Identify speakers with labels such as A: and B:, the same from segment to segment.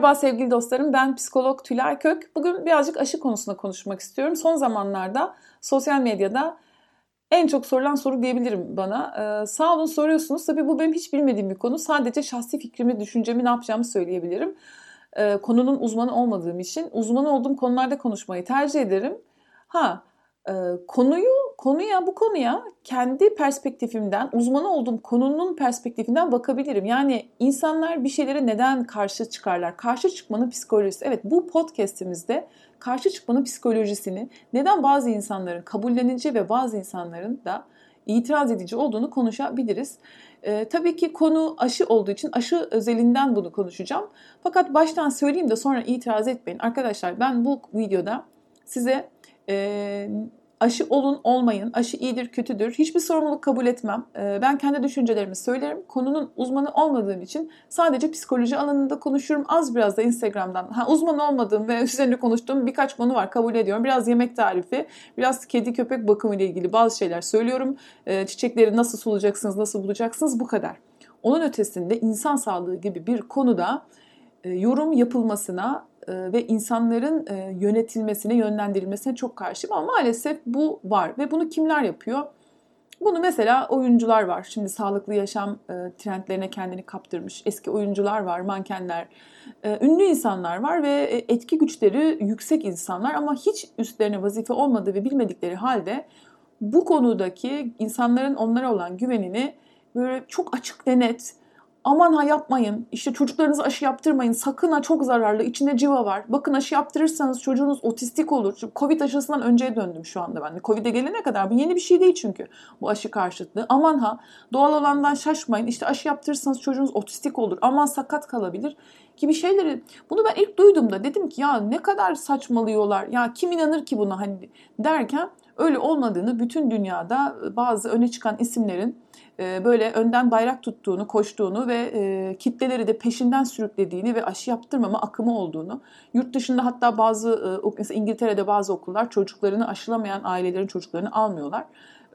A: Merhaba sevgili dostlarım, ben psikolog Tülay Kök. Bugün birazcık aşı konusunda konuşmak istiyorum. Son zamanlarda sosyal medyada en çok sorulan soru diyebilirim bana. Ee, sağ olun soruyorsunuz. Tabii bu benim hiç bilmediğim bir konu. Sadece şahsi fikrimi, düşüncemi, ne yapacağımı söyleyebilirim. Ee, konunun uzmanı olmadığım için uzmanı olduğum konularda konuşmayı tercih ederim. Ha, e, konuyu konuya bu konuya kendi perspektifimden, uzmanı olduğum konunun perspektifinden bakabilirim. Yani insanlar bir şeylere neden karşı çıkarlar? Karşı çıkmanın psikolojisi. Evet bu podcast'imizde karşı çıkmanın psikolojisini, neden bazı insanların kabullenici ve bazı insanların da itiraz edici olduğunu konuşabiliriz. Ee, tabii ki konu aşı olduğu için aşı özelinden bunu konuşacağım. Fakat baştan söyleyeyim de sonra itiraz etmeyin. Arkadaşlar ben bu videoda size e, aşı olun olmayın, aşı iyidir kötüdür hiçbir sorumluluk kabul etmem. Ee, ben kendi düşüncelerimi söylerim. Konunun uzmanı olmadığım için sadece psikoloji alanında konuşurum. Az biraz da Instagram'dan. Ha, uzman olmadığım ve üzerine konuştuğum birkaç konu var kabul ediyorum. Biraz yemek tarifi, biraz kedi köpek bakımı ile ilgili bazı şeyler söylüyorum. Ee, çiçekleri nasıl sulacaksınız, nasıl bulacaksınız bu kadar. Onun ötesinde insan sağlığı gibi bir konuda yorum yapılmasına e, ve insanların e, yönetilmesine, yönlendirilmesine çok karşıyım ama maalesef bu var ve bunu kimler yapıyor? Bunu mesela oyuncular var. Şimdi sağlıklı yaşam trendlerine kendini kaptırmış eski oyuncular var, mankenler, ünlü insanlar var ve etki güçleri yüksek insanlar ama hiç üstlerine vazife olmadığı ve bilmedikleri halde bu konudaki insanların onlara olan güvenini böyle çok açık ve net aman ha yapmayın, işte çocuklarınızı aşı yaptırmayın, sakın ha çok zararlı, içinde civa var. Bakın aşı yaptırırsanız çocuğunuz otistik olur. Çünkü Covid aşısından önceye döndüm şu anda ben. Covid'e gelene kadar. Bu yeni bir şey değil çünkü bu aşı karşıtlığı. Aman ha doğal olandan şaşmayın, işte aşı yaptırırsanız çocuğunuz otistik olur, aman sakat kalabilir gibi şeyleri. Bunu ben ilk duyduğumda dedim ki ya ne kadar saçmalıyorlar. Ya kim inanır ki buna? Hani derken öyle olmadığını bütün dünyada bazı öne çıkan isimlerin böyle önden bayrak tuttuğunu, koştuğunu ve e, kitleleri de peşinden sürüklediğini ve aşı yaptırmama akımı olduğunu, yurt dışında hatta bazı, e, İngiltere'de bazı okullar çocuklarını aşılamayan ailelerin çocuklarını almıyorlar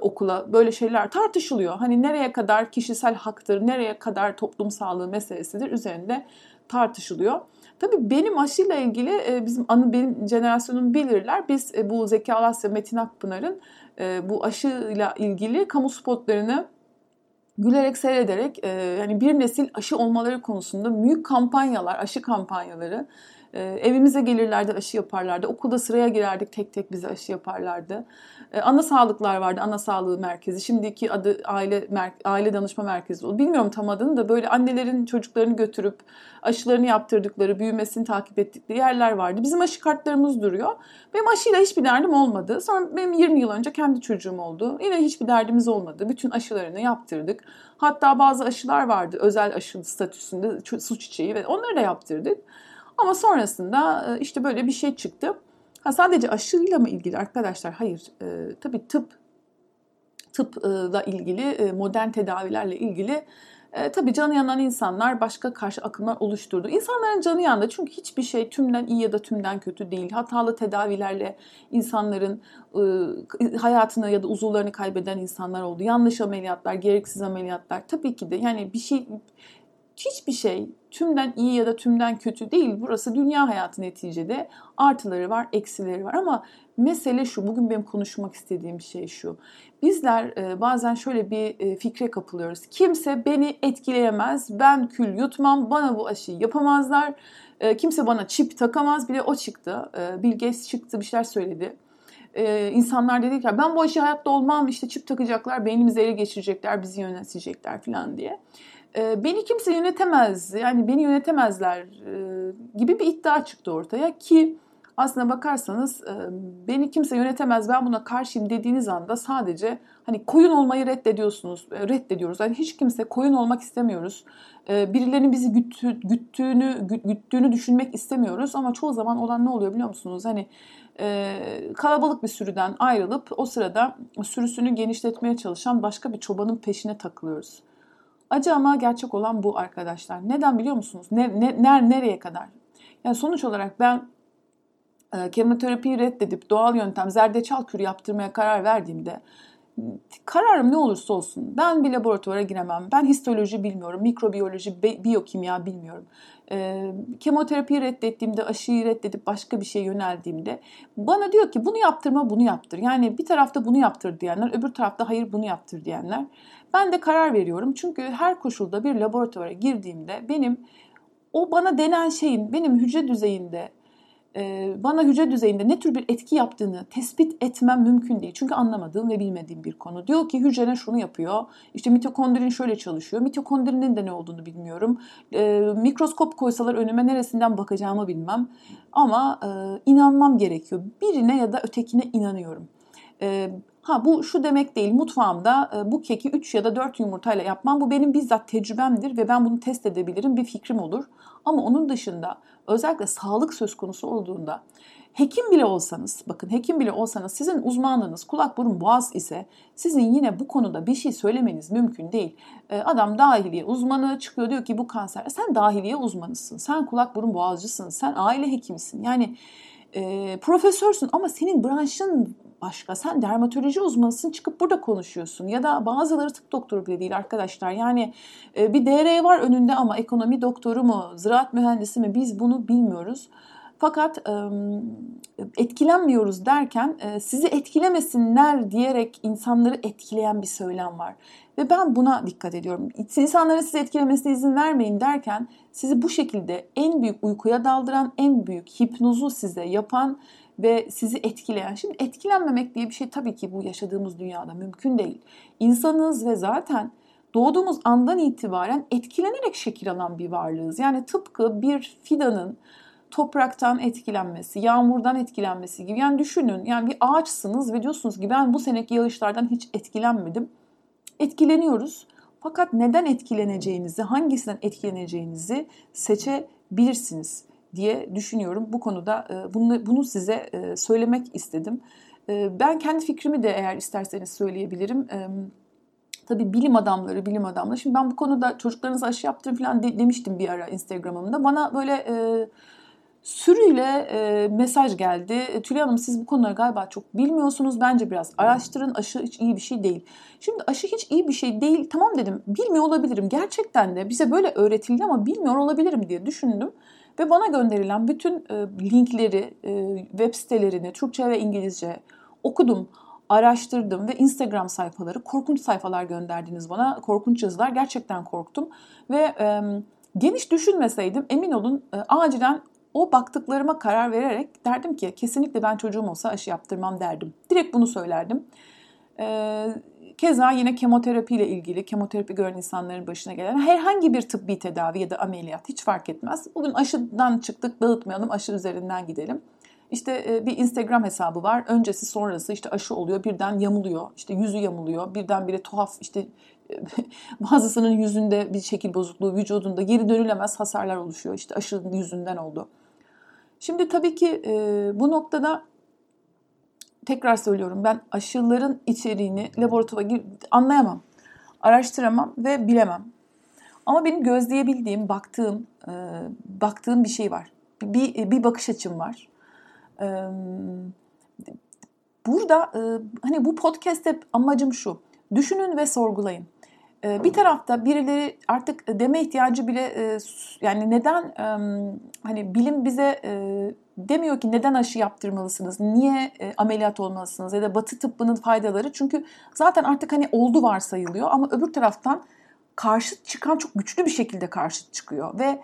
A: okula böyle şeyler tartışılıyor. Hani nereye kadar kişisel haktır, nereye kadar toplum sağlığı meselesidir üzerinde tartışılıyor. Tabii benim aşıyla ilgili bizim anı benim jenerasyonum bilirler. Biz bu Zeki Alasya, Metin Akpınar'ın bu aşıyla ilgili kamu spotlarını gülerek seyrederek e, hani bir nesil aşı olmaları konusunda büyük kampanyalar, aşı kampanyaları e, evimize gelirlerdi aşı yaparlardı. Okulda sıraya girerdik tek tek bize aşı yaparlardı. E, ana sağlıklar vardı, ana sağlığı merkezi. Şimdiki adı aile mer aile danışma merkezi oldu. Bilmiyorum tam adını da böyle annelerin çocuklarını götürüp aşılarını yaptırdıkları, büyümesini takip ettikleri yerler vardı. Bizim aşı kartlarımız duruyor. Benim aşıyla hiçbir derdim olmadı. Sonra benim 20 yıl önce kendi çocuğum oldu. Yine hiçbir derdimiz olmadı. Bütün aşılarını yaptırdık. Hatta bazı aşılar vardı özel aşı statüsünde su çiçeği ve onları da yaptırdık. Ama sonrasında e, işte böyle bir şey çıktı. Ha, sadece aşıyla mı ilgili arkadaşlar? Hayır. E, tabii tıp tıpla ilgili, e, modern tedavilerle ilgili e, tabii canı yanan insanlar başka karşı akımlar oluşturdu. İnsanların canı yandı çünkü hiçbir şey tümden iyi ya da tümden kötü değil. Hatalı tedavilerle insanların e, hayatını ya da uzuvlarını kaybeden insanlar oldu. Yanlış ameliyatlar, gereksiz ameliyatlar. Tabii ki de yani bir şey hiçbir şey tümden iyi ya da tümden kötü değil. Burası dünya hayatı neticede. Artıları var, eksileri var ama mesele şu. Bugün benim konuşmak istediğim şey şu. Bizler e, bazen şöyle bir e, fikre kapılıyoruz. Kimse beni etkileyemez. Ben kül yutmam. Bana bu aşıyı yapamazlar. E, kimse bana çip takamaz. Bir de o çıktı. E, Bill çıktı bir şeyler söyledi ee, insanlar dedi ki ben bu aşı hayatta olmam işte çip takacaklar beynimizi ele geçirecekler bizi yönetecekler falan diye e, beni kimse yönetemez, yani beni yönetemezler e, gibi bir iddia çıktı ortaya ki aslına bakarsanız e, beni kimse yönetemez ben buna karşıyım dediğiniz anda sadece hani koyun olmayı reddediyorsunuz, e, reddediyoruz. Yani hiç kimse koyun olmak istemiyoruz. Birilerinin bizi güttü, güttüğünü, güttüğünü düşünmek istemiyoruz ama çoğu zaman olan ne oluyor biliyor musunuz? Hani kalabalık bir sürüden ayrılıp o sırada sürüsünü genişletmeye çalışan başka bir çobanın peşine takılıyoruz. Acı ama gerçek olan bu arkadaşlar. Neden biliyor musunuz? Ne, ne, ner, nereye kadar? Yani sonuç olarak ben e, kemoterapiyi reddedip doğal yöntem zerdeçal kürü yaptırmaya karar verdiğimde kararım ne olursa olsun ben bir laboratuvara giremem. Ben histoloji bilmiyorum, mikrobiyoloji, biyokimya bilmiyorum. E, kemoterapiyi reddettiğimde, aşıyı reddedip başka bir şeye yöneldiğimde bana diyor ki bunu yaptırma, bunu yaptır. Yani bir tarafta bunu yaptır diyenler, öbür tarafta hayır bunu yaptır diyenler. Ben de karar veriyorum. Çünkü her koşulda bir laboratuvara girdiğimde benim o bana denen şeyin benim hücre düzeyinde bana hücre düzeyinde ne tür bir etki yaptığını tespit etmem mümkün değil. Çünkü anlamadığım ve bilmediğim bir konu. Diyor ki hücrene şunu yapıyor. İşte mitokondrin şöyle çalışıyor. Mitokondrinin de ne olduğunu bilmiyorum. E, mikroskop koysalar önüme neresinden bakacağımı bilmem. Ama e, inanmam gerekiyor. Birine ya da ötekine inanıyorum. E, ha bu şu demek değil. Mutfağımda e, bu keki 3 ya da 4 yumurtayla yapmam. Bu benim bizzat tecrübemdir ve ben bunu test edebilirim. Bir fikrim olur. Ama onun dışında özellikle sağlık söz konusu olduğunda hekim bile olsanız, bakın hekim bile olsanız sizin uzmanlığınız kulak burun boğaz ise sizin yine bu konuda bir şey söylemeniz mümkün değil. Ee, adam dahiliye uzmanı çıkıyor diyor ki bu kanser. Sen dahiliye uzmanısın, sen kulak burun boğazcısın, sen aile hekimisin. Yani e, profesörsün ama senin branşın başka. Sen dermatoloji uzmanısın çıkıp burada konuşuyorsun. Ya da bazıları tıp doktoru bile değil arkadaşlar. Yani e, bir DR var önünde ama ekonomi doktoru mu, ziraat mühendisi mi biz bunu bilmiyoruz. Fakat etkilenmiyoruz derken sizi etkilemesinler diyerek insanları etkileyen bir söylem var. Ve ben buna dikkat ediyorum. İnsanların sizi etkilemesine izin vermeyin derken sizi bu şekilde en büyük uykuya daldıran, en büyük hipnozu size yapan ve sizi etkileyen. Şimdi etkilenmemek diye bir şey tabii ki bu yaşadığımız dünyada mümkün değil. İnsanız ve zaten doğduğumuz andan itibaren etkilenerek şekil alan bir varlığız. Yani tıpkı bir fidanın topraktan etkilenmesi, yağmurdan etkilenmesi gibi. Yani düşünün yani bir ağaçsınız ve diyorsunuz ki ben bu seneki yağışlardan hiç etkilenmedim. Etkileniyoruz. Fakat neden etkileneceğinizi, hangisinden etkileneceğinizi seçebilirsiniz diye düşünüyorum. Bu konuda e, bunu, bunu size e, söylemek istedim. E, ben kendi fikrimi de eğer isterseniz söyleyebilirim. Tabii bilim adamları, bilim adamları. Şimdi ben bu konuda çocuklarınıza aşı yaptırın falan de, demiştim bir ara Instagram'ımda. Bana böyle e, sürüyle e, mesaj geldi. Tülay Hanım siz bu konuları galiba çok bilmiyorsunuz. Bence biraz araştırın. Aşı hiç iyi bir şey değil. Şimdi aşı hiç iyi bir şey değil. Tamam dedim. Bilmiyor olabilirim. Gerçekten de bize böyle öğretildi ama bilmiyor olabilirim diye düşündüm. Ve bana gönderilen bütün e, linkleri, e, web sitelerini Türkçe ve İngilizce okudum, araştırdım ve Instagram sayfaları, korkunç sayfalar gönderdiniz bana. Korkunç yazılar, gerçekten korktum. Ve e, geniş düşünmeseydim emin olun e, acilen o baktıklarıma karar vererek derdim ki kesinlikle ben çocuğum olsa aşı yaptırmam derdim. Direkt bunu söylerdim. Ee, Keza yine kemoterapi ile ilgili kemoterapi gören insanların başına gelen herhangi bir tıbbi tedavi ya da ameliyat hiç fark etmez. Bugün aşıdan çıktık dağıtmayalım aşı üzerinden gidelim. İşte e, bir Instagram hesabı var. Öncesi sonrası işte aşı oluyor birden yamuluyor. İşte yüzü yamuluyor. Birdenbire tuhaf işte bazısının yüzünde bir şekil bozukluğu, vücudunda geri dönülemez hasarlar oluşuyor. İşte aşının yüzünden oldu. Şimdi tabii ki e, bu noktada tekrar söylüyorum ben aşıların içeriğini laboratuvara anlayamam, araştıramam ve bilemem. Ama benim gözleyebildiğim, baktığım, e, baktığım bir şey var. Bir, bir bakış açım var. E, burada e, hani bu podcast'te amacım şu. Düşünün ve sorgulayın. E, bir tarafta birileri artık deme ihtiyacı bile e, yani neden hani bilim bize e, demiyor ki neden aşı yaptırmalısınız, niye e, ameliyat olmalısınız ya da batı tıbbının faydaları. Çünkü zaten artık hani oldu varsayılıyor ama öbür taraftan karşıt çıkan çok güçlü bir şekilde karşıt çıkıyor ve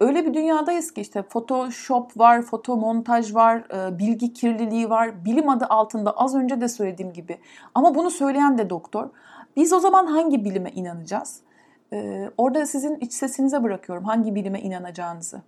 A: öyle bir dünyadayız ki işte Photoshop var, foto montaj var, bilgi kirliliği var, bilim adı altında az önce de söylediğim gibi. Ama bunu söyleyen de doktor. Biz o zaman hangi bilime inanacağız? E, orada sizin iç sesinize bırakıyorum hangi bilime inanacağınızı.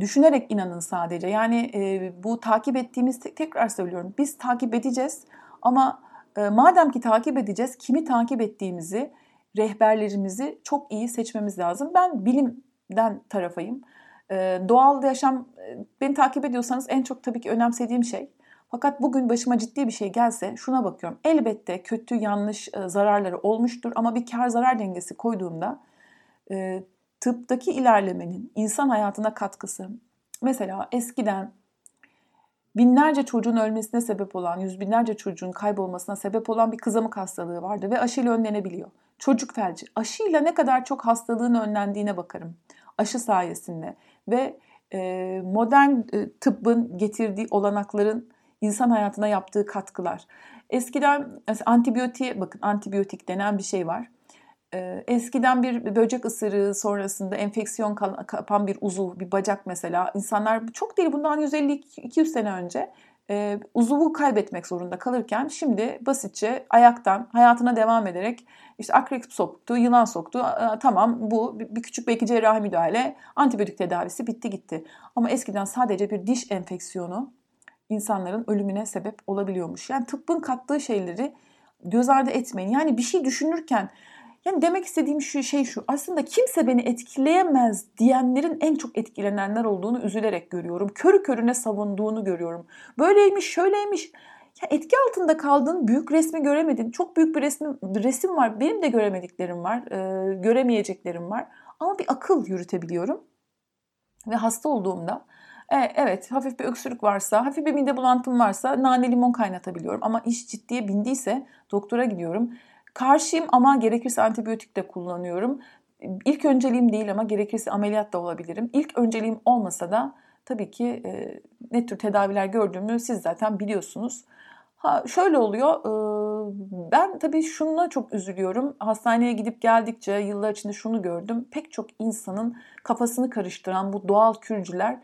A: Düşünerek inanın sadece. Yani e, bu takip ettiğimiz tekrar söylüyorum. Biz takip edeceğiz ama e, madem ki takip edeceğiz kimi takip ettiğimizi, rehberlerimizi çok iyi seçmemiz lazım. Ben bilimden tarafayım. E, doğal yaşam e, beni takip ediyorsanız en çok tabii ki önemsediğim şey. Fakat bugün başıma ciddi bir şey gelse şuna bakıyorum. Elbette kötü, yanlış e, zararları olmuştur ama bir kar zarar dengesi koyduğumda e, tıptaki ilerlemenin insan hayatına katkısı. Mesela eskiden binlerce çocuğun ölmesine sebep olan, yüz binlerce çocuğun kaybolmasına sebep olan bir kızamık hastalığı vardı ve aşıyla önlenebiliyor. Çocuk felci. Aşıyla ne kadar çok hastalığın önlendiğine bakarım. Aşı sayesinde ve e, modern e, tıbbın getirdiği olanakların insan hayatına yaptığı katkılar. Eskiden antibiyotik bakın antibiyotik denen bir şey var. Ee, eskiden bir böcek ısırığı sonrasında enfeksiyon kapan bir uzuv, bir bacak mesela insanlar çok değil bundan 150-200 sene önce e, uzuvu kaybetmek zorunda kalırken şimdi basitçe ayaktan hayatına devam ederek işte akrep soktu, yılan soktu. Tamam bu bir küçük belki cerrahi müdahale, antibiyotik tedavisi bitti gitti. Ama eskiden sadece bir diş enfeksiyonu insanların ölümüne sebep olabiliyormuş. Yani tıbbın kattığı şeyleri göz ardı etmeyin. Yani bir şey düşünürken yani demek istediğim şu şey şu. Aslında kimse beni etkileyemez diyenlerin en çok etkilenenler olduğunu üzülerek görüyorum. Körü körüne savunduğunu görüyorum. Böyleymiş, şöyleymiş. Ya etki altında kaldın, büyük resmi göremedin. Çok büyük bir resim, resim var. Benim de göremediklerim var, e, göremeyeceklerim var. Ama bir akıl yürütebiliyorum. Ve hasta olduğumda e, evet hafif bir öksürük varsa, hafif bir mide bulantım varsa nane limon kaynatabiliyorum. Ama iş ciddiye bindiyse doktora gidiyorum. Karşıyım ama gerekirse antibiyotik de kullanıyorum. İlk önceliğim değil ama gerekirse ameliyat da olabilirim. İlk önceliğim olmasa da tabii ki e, ne tür tedaviler gördüğümü siz zaten biliyorsunuz. Ha, şöyle oluyor, e, ben tabii şununla çok üzülüyorum. Hastaneye gidip geldikçe yıllar içinde şunu gördüm. Pek çok insanın kafasını karıştıran bu doğal kürcüler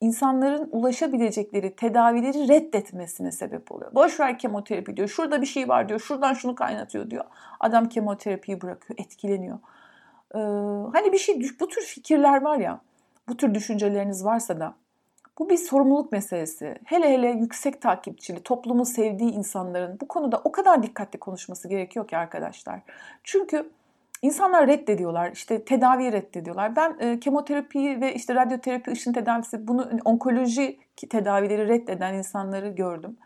A: insanların ulaşabilecekleri tedavileri reddetmesine sebep oluyor. Boş ver kemoterapi diyor. Şurada bir şey var diyor. Şuradan şunu kaynatıyor diyor. Adam kemoterapiyi bırakıyor, etkileniyor. Ee, hani bir şey bu tür fikirler var ya, bu tür düşünceleriniz varsa da bu bir sorumluluk meselesi. Hele hele yüksek takipçili, toplumu sevdiği insanların bu konuda o kadar dikkatli konuşması gerekiyor ki arkadaşlar. Çünkü İnsanlar reddediyorlar, işte tedaviyi reddediyorlar. Ben e, kemoterapi ve işte radyoterapi, ışın tedavisi, bunu onkoloji tedavileri reddeden insanları gördüm.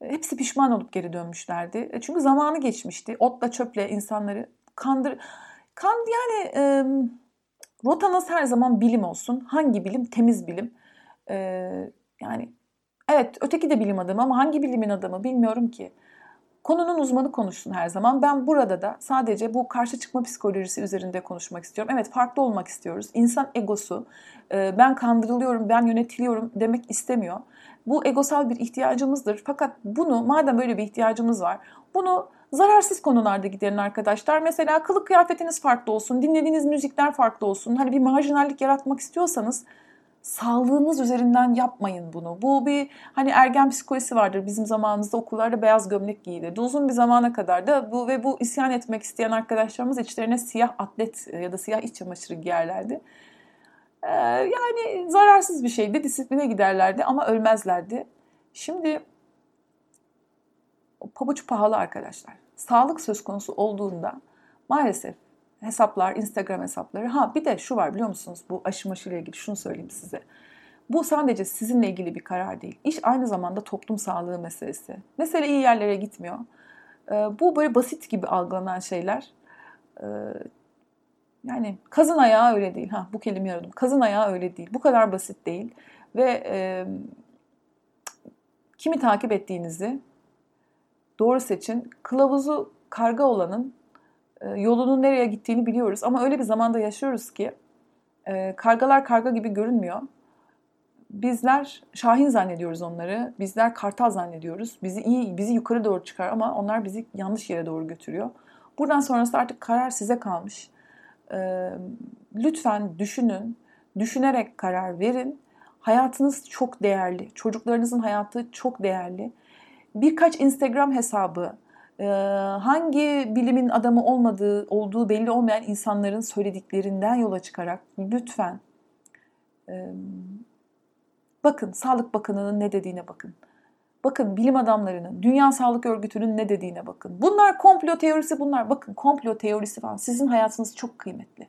A: E, hepsi pişman olup geri dönmüşlerdi. E, çünkü zamanı geçmişti. Otla çöple insanları kandır... Kan yani e, rotanız her zaman bilim olsun. Hangi bilim? Temiz bilim. E, yani evet öteki de bilim adamı ama hangi bilimin adamı bilmiyorum ki. Konunun uzmanı konuşsun her zaman. Ben burada da sadece bu karşı çıkma psikolojisi üzerinde konuşmak istiyorum. Evet farklı olmak istiyoruz. İnsan egosu e, ben kandırılıyorum, ben yönetiliyorum demek istemiyor. Bu egosal bir ihtiyacımızdır. Fakat bunu madem böyle bir ihtiyacımız var, bunu zararsız konularda giderin arkadaşlar. Mesela kılık kıyafetiniz farklı olsun, dinlediğiniz müzikler farklı olsun. Hani bir marjinallik yaratmak istiyorsanız sağlığınız üzerinden yapmayın bunu. Bu bir hani ergen psikolojisi vardır. Bizim zamanımızda okullarda beyaz gömlek giyilirdi. Uzun bir zamana kadar da bu ve bu isyan etmek isteyen arkadaşlarımız içlerine siyah atlet ya da siyah iç çamaşırı giyerlerdi. Ee, yani zararsız bir şeydi. Disipline giderlerdi ama ölmezlerdi. Şimdi pabuç pahalı arkadaşlar. Sağlık söz konusu olduğunda maalesef hesaplar, Instagram hesapları. Ha bir de şu var biliyor musunuz bu aşı maşı ile ilgili şunu söyleyeyim size. Bu sadece sizinle ilgili bir karar değil. İş aynı zamanda toplum sağlığı meselesi. Mesele iyi yerlere gitmiyor. Ee, bu böyle basit gibi algılanan şeyler. Ee, yani kazın ayağı öyle değil. Ha bu kelimeyi aradım. Kazın ayağı öyle değil. Bu kadar basit değil. Ve e, kimi takip ettiğinizi doğru seçin. Kılavuzu karga olanın e, yolunun nereye gittiğini biliyoruz. Ama öyle bir zamanda yaşıyoruz ki e, kargalar karga gibi görünmüyor. Bizler şahin zannediyoruz onları. Bizler kartal zannediyoruz. Bizi iyi, bizi yukarı doğru çıkar ama onlar bizi yanlış yere doğru götürüyor. Buradan sonrası artık karar size kalmış. E, lütfen düşünün, düşünerek karar verin. Hayatınız çok değerli. Çocuklarınızın hayatı çok değerli. Birkaç Instagram hesabı, ee, hangi bilimin adamı olmadığı, olduğu belli olmayan insanların söylediklerinden yola çıkarak lütfen bakın Sağlık Bakanı'nın ne dediğine bakın. Bakın bilim adamlarının, Dünya Sağlık Örgütü'nün ne dediğine bakın. Bunlar komplo teorisi bunlar. Bakın komplo teorisi falan. Sizin hayatınız çok kıymetli.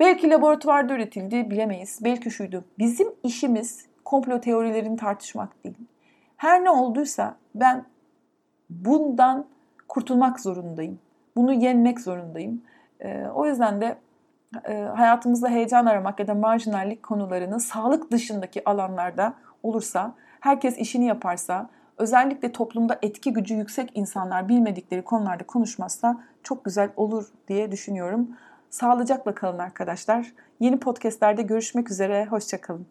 A: Belki laboratuvarda üretildi bilemeyiz. Belki şuydu. Bizim işimiz komplo teorilerini tartışmak değil. Her ne olduysa ben bundan kurtulmak zorundayım. Bunu yenmek zorundayım. E, o yüzden de e, hayatımızda heyecan aramak ya da marjinallik konularını sağlık dışındaki alanlarda olursa herkes işini yaparsa, özellikle toplumda etki gücü yüksek insanlar bilmedikleri konularda konuşmazsa çok güzel olur diye düşünüyorum. Sağlıcakla kalın arkadaşlar. Yeni podcastlerde görüşmek üzere. Hoşçakalın.